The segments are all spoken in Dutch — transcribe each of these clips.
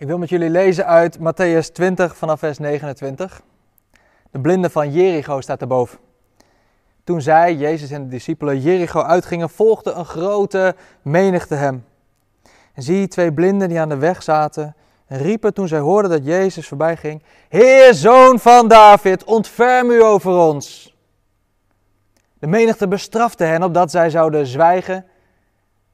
Ik wil met jullie lezen uit Matthäus 20 vanaf vers 29. De blinde van Jericho staat erboven. Toen zij, Jezus en de discipelen, Jericho uitgingen, volgde een grote menigte hem. En zie, twee blinden die aan de weg zaten, riepen toen zij hoorden dat Jezus voorbij ging: Heer, zoon van David, ontferm u over ons. De menigte bestrafte hen opdat zij zouden zwijgen,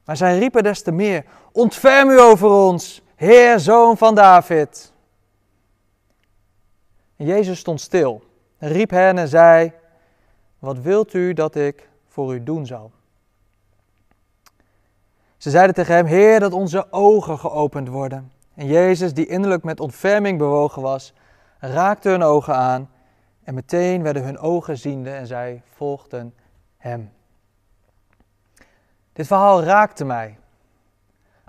maar zij riepen des te meer: Ontferm u over ons. Heer, zoon van David. En Jezus stond stil, riep hen en zei: Wat wilt u dat ik voor u doen zal? Ze zeiden tegen hem: Heer, dat onze ogen geopend worden. En Jezus, die innerlijk met ontferming bewogen was, raakte hun ogen aan. En meteen werden hun ogen ziende en zij volgden hem. Dit verhaal raakte mij.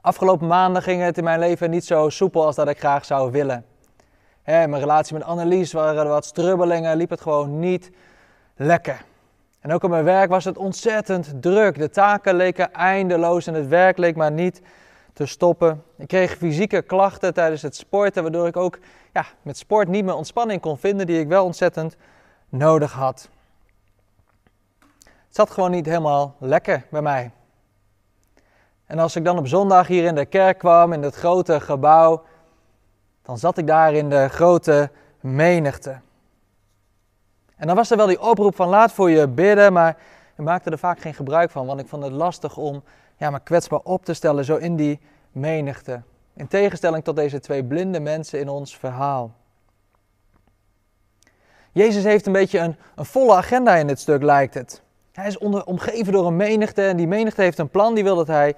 Afgelopen maanden ging het in mijn leven niet zo soepel als dat ik graag zou willen. Mijn relatie met Annelies waren er wat strubbelingen, liep het gewoon niet lekker. En ook op mijn werk was het ontzettend druk. De taken leken eindeloos en het werk leek maar niet te stoppen. Ik kreeg fysieke klachten tijdens het sporten, waardoor ik ook ja, met sport niet meer ontspanning kon vinden die ik wel ontzettend nodig had. Het zat gewoon niet helemaal lekker bij mij. En als ik dan op zondag hier in de kerk kwam, in het grote gebouw, dan zat ik daar in de grote menigte. En dan was er wel die oproep van laat voor je bidden, maar ik maakte er vaak geen gebruik van, want ik vond het lastig om ja, me kwetsbaar op te stellen, zo in die menigte. In tegenstelling tot deze twee blinde mensen in ons verhaal. Jezus heeft een beetje een, een volle agenda in dit stuk, lijkt het. Hij is onder, omgeven door een menigte en die menigte heeft een plan. Die wil dat hij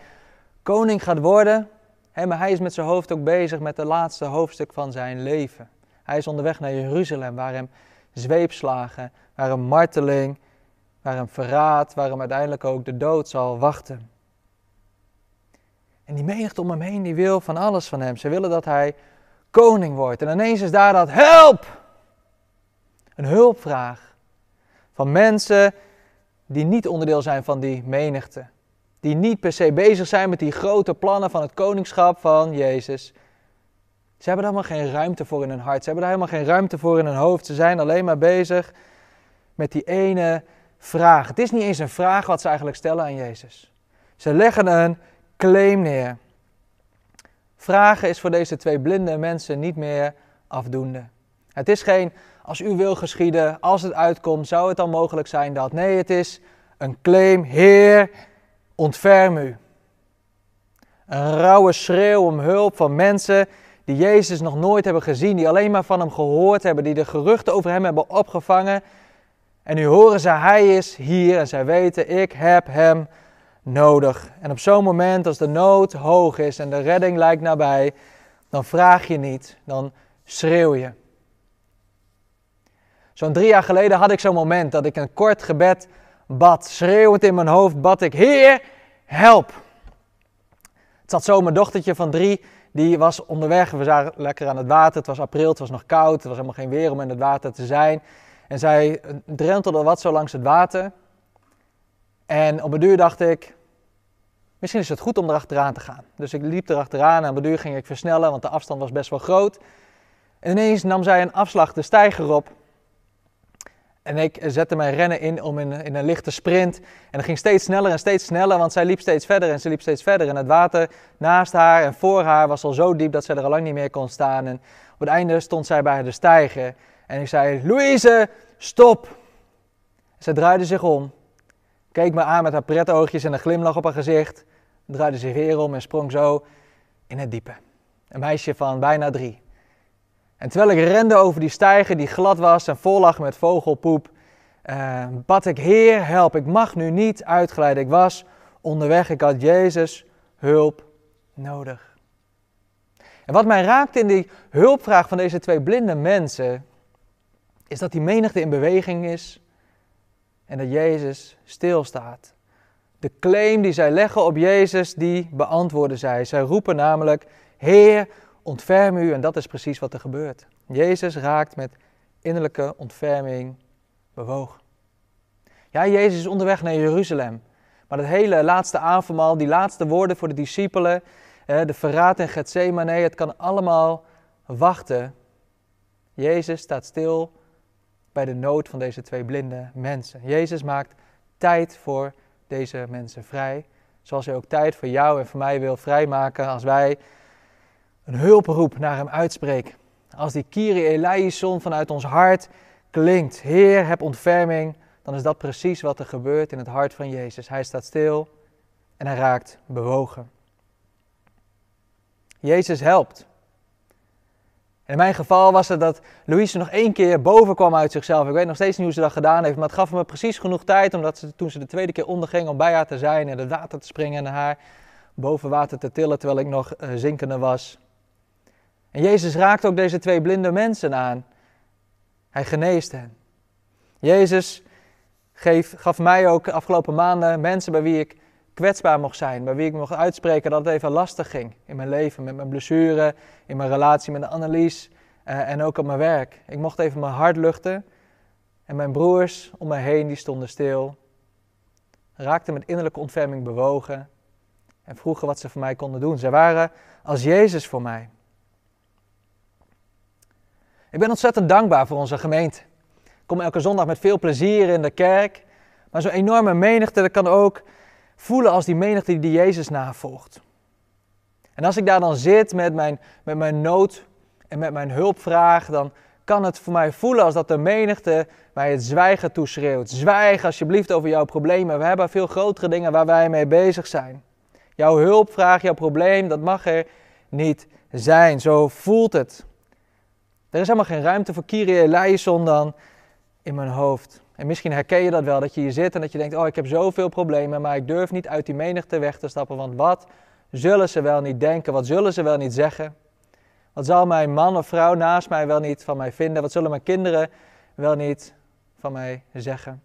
koning gaat worden. Maar hij is met zijn hoofd ook bezig met het laatste hoofdstuk van zijn leven. Hij is onderweg naar Jeruzalem, waar hem zweepslagen, waar een marteling, waar een verraad, waar hem uiteindelijk ook de dood zal wachten. En die menigte om hem heen, die wil van alles van hem. Ze willen dat hij koning wordt. En ineens is daar dat help! Een hulpvraag van mensen die niet onderdeel zijn van die menigte. Die niet per se bezig zijn met die grote plannen van het koningschap van Jezus. Ze hebben daar helemaal geen ruimte voor in hun hart. Ze hebben daar helemaal geen ruimte voor in hun hoofd. Ze zijn alleen maar bezig met die ene vraag. Het is niet eens een vraag wat ze eigenlijk stellen aan Jezus. Ze leggen een claim neer. Vragen is voor deze twee blinde mensen niet meer afdoende. Het is geen als u wil geschieden, als het uitkomt, zou het dan mogelijk zijn dat. Nee, het is een claim, Heer, ontferm u. Een rauwe schreeuw om hulp van mensen die Jezus nog nooit hebben gezien, die alleen maar van hem gehoord hebben, die de geruchten over hem hebben opgevangen. En nu horen ze, hij is hier en zij weten, ik heb hem nodig. En op zo'n moment, als de nood hoog is en de redding lijkt nabij, dan vraag je niet, dan schreeuw je. Zo'n drie jaar geleden had ik zo'n moment dat ik een kort gebed bad. Schreeuwend in mijn hoofd bad ik, Heer, help. Het zat zo, mijn dochtertje van drie, die was onderweg. We zagen lekker aan het water. Het was april, het was nog koud. Het was helemaal geen weer om in het water te zijn. En zij drentelde wat zo langs het water. En op een duur dacht ik, misschien is het goed om erachteraan te gaan. Dus ik liep erachteraan en op een duur ging ik versnellen, want de afstand was best wel groot. En ineens nam zij een afslag de steiger op. En ik zette mijn rennen in om in, een lichte sprint. En dat ging steeds sneller en steeds sneller, want zij liep steeds verder en ze liep steeds verder. En het water naast haar en voor haar was al zo diep dat zij er al lang niet meer kon staan. En op het einde stond zij bij de stijger. En ik zei, Louise, stop! Zij draaide zich om, keek me aan met haar pretoogjes en een glimlach op haar gezicht. Draaide zich weer om en sprong zo in het diepe. Een meisje van bijna drie. En terwijl ik rende over die stijger die glad was en vol lag met vogelpoep, uh, bad ik, Heer, help, ik mag nu niet uitglijden. Ik was onderweg, ik had Jezus hulp nodig. En wat mij raakte in die hulpvraag van deze twee blinde mensen, is dat die menigte in beweging is en dat Jezus stilstaat. De claim die zij leggen op Jezus, die beantwoorden zij. Zij roepen namelijk, Heer, ontferm u en dat is precies wat er gebeurt. Jezus raakt met innerlijke ontferming bewogen. Ja, Jezus is onderweg naar Jeruzalem. Maar dat hele laatste avondmaal, die laatste woorden voor de discipelen, de verraad in Gethsemane, het kan allemaal wachten. Jezus staat stil bij de nood van deze twee blinde mensen. Jezus maakt tijd voor deze mensen vrij. Zoals hij ook tijd voor jou en voor mij wil vrijmaken als wij een hulproep naar hem uitspreken. Als die Kyrie eleison vanuit ons hart klinkt. Heer, heb ontferming. Dan is dat precies wat er gebeurt in het hart van Jezus. Hij staat stil en hij raakt bewogen. Jezus helpt. in mijn geval was het dat Louise nog één keer boven kwam uit zichzelf. Ik weet nog steeds niet hoe ze dat gedaan heeft, maar het gaf me precies genoeg tijd, omdat ze toen ze de tweede keer onderging om bij haar te zijn en het water te springen en haar boven water te tillen terwijl ik nog uh, zinkende was. En Jezus raakt ook deze twee blinde mensen aan. Hij geneest hen. Jezus gaf mij ook afgelopen maanden mensen bij wie ik kwetsbaar mocht zijn, bij wie ik mocht uitspreken dat het even lastig ging in mijn leven, met mijn blessure, in mijn relatie met de Annelies uh, en ook op mijn werk. Ik mocht even mijn hart luchten en mijn broers om mij heen die stonden stil, raakten met innerlijke ontferming bewogen en vroegen wat ze voor mij konden doen. Ze waren als Jezus voor mij. Ik ben ontzettend dankbaar voor onze gemeente. Ik kom elke zondag met veel plezier in de kerk. Maar zo'n enorme menigte, dat kan ook voelen als die menigte die Jezus navolgt. En als ik daar dan zit met mijn, met mijn nood en met mijn hulpvraag, dan kan het voor mij voelen als dat de menigte mij het zwijgen toeschreeuwt. Zwijg alsjeblieft over jouw problemen. We hebben veel grotere dingen waar wij mee bezig zijn. Jouw hulpvraag, jouw probleem, dat mag er niet zijn. Zo voelt het. Er is helemaal geen ruimte voor Kyrie eleison dan in mijn hoofd. En misschien herken je dat wel, dat je hier zit en dat je denkt, oh ik heb zoveel problemen, maar ik durf niet uit die menigte weg te stappen, want wat zullen ze wel niet denken, wat zullen ze wel niet zeggen? Wat zal mijn man of vrouw naast mij wel niet van mij vinden? Wat zullen mijn kinderen wel niet van mij zeggen?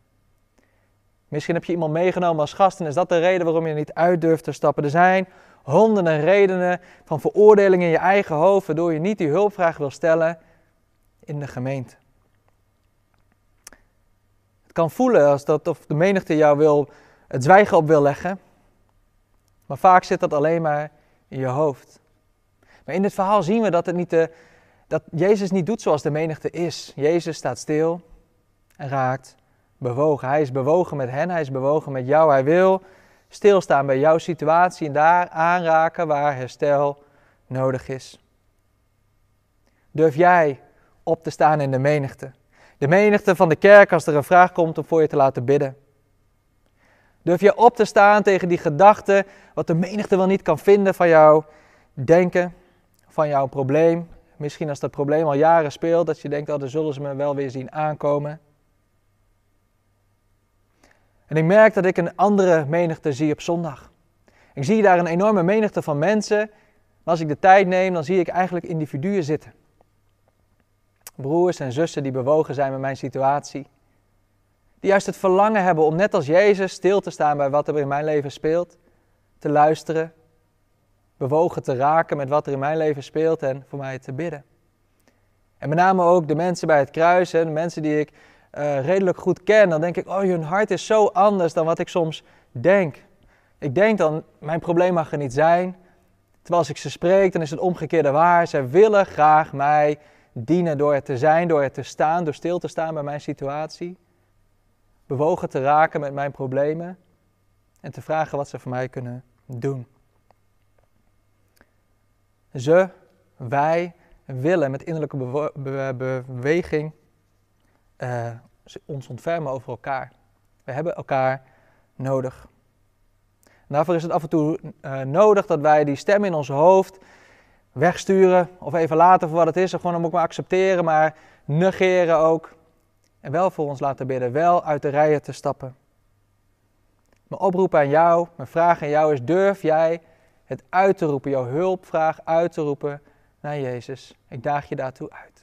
Misschien heb je iemand meegenomen als gast en is dat de reden waarom je niet uit durft te stappen. Er zijn honderden redenen van veroordeling in je eigen hoofd, waardoor je niet die hulpvraag wil stellen in de gemeente. Het kan voelen als dat of de menigte jou wil, het zwijgen op wil leggen, maar vaak zit dat alleen maar in je hoofd. Maar in dit verhaal zien we dat, het niet de, dat Jezus niet doet zoals de menigte is. Jezus staat stil en raakt bewogen. Hij is bewogen met hen, hij is bewogen met jou. Hij wil stilstaan bij jouw situatie en daar aanraken waar herstel nodig is. Durf jij op te staan in de menigte. De menigte van de kerk als er een vraag komt om voor je te laten bidden. Durf je op te staan tegen die gedachten, wat de menigte wel niet kan vinden van jouw denken, van jouw probleem. Misschien als dat probleem al jaren speelt, dat je denkt, oh, dan zullen ze me wel weer zien aankomen. En ik merk dat ik een andere menigte zie op zondag. Ik zie daar een enorme menigte van mensen. Maar als ik de tijd neem, dan zie ik eigenlijk individuen zitten broers en zussen die bewogen zijn met mijn situatie. Die juist het verlangen hebben om net als Jezus stil te staan bij wat er in mijn leven speelt. Te luisteren, bewogen te raken met wat er in mijn leven speelt en voor mij te bidden. En met name ook de mensen bij het kruisen, de mensen die ik uh, redelijk goed ken. Dan denk ik, oh hun hart is zo anders dan wat ik soms denk. Ik denk dan, mijn probleem mag er niet zijn. Terwijl als ik ze spreek, dan is het omgekeerde waar. Zij willen graag mij dienen door er te zijn, door er te staan, door stil te staan bij mijn situatie. Bewogen te raken met mijn problemen en te vragen wat ze voor mij kunnen doen. Ze, wij willen met innerlijke beweging uh, ons ontfermen over elkaar. We hebben elkaar nodig. daarvoor is het af en toe uh, nodig dat wij die stem in ons hoofd wegsturen of even laten voor wat het is. Of gewoon hem ook maar accepteren, maar negeren ook. En wel voor ons laten bidden, wel uit de rijen te stappen. Mijn oproep aan jou, mijn vraag aan jou is: durf jij het uit te roepen, jouw hulpvraag uit te roepen naar Jezus? Ik daag je daartoe uit.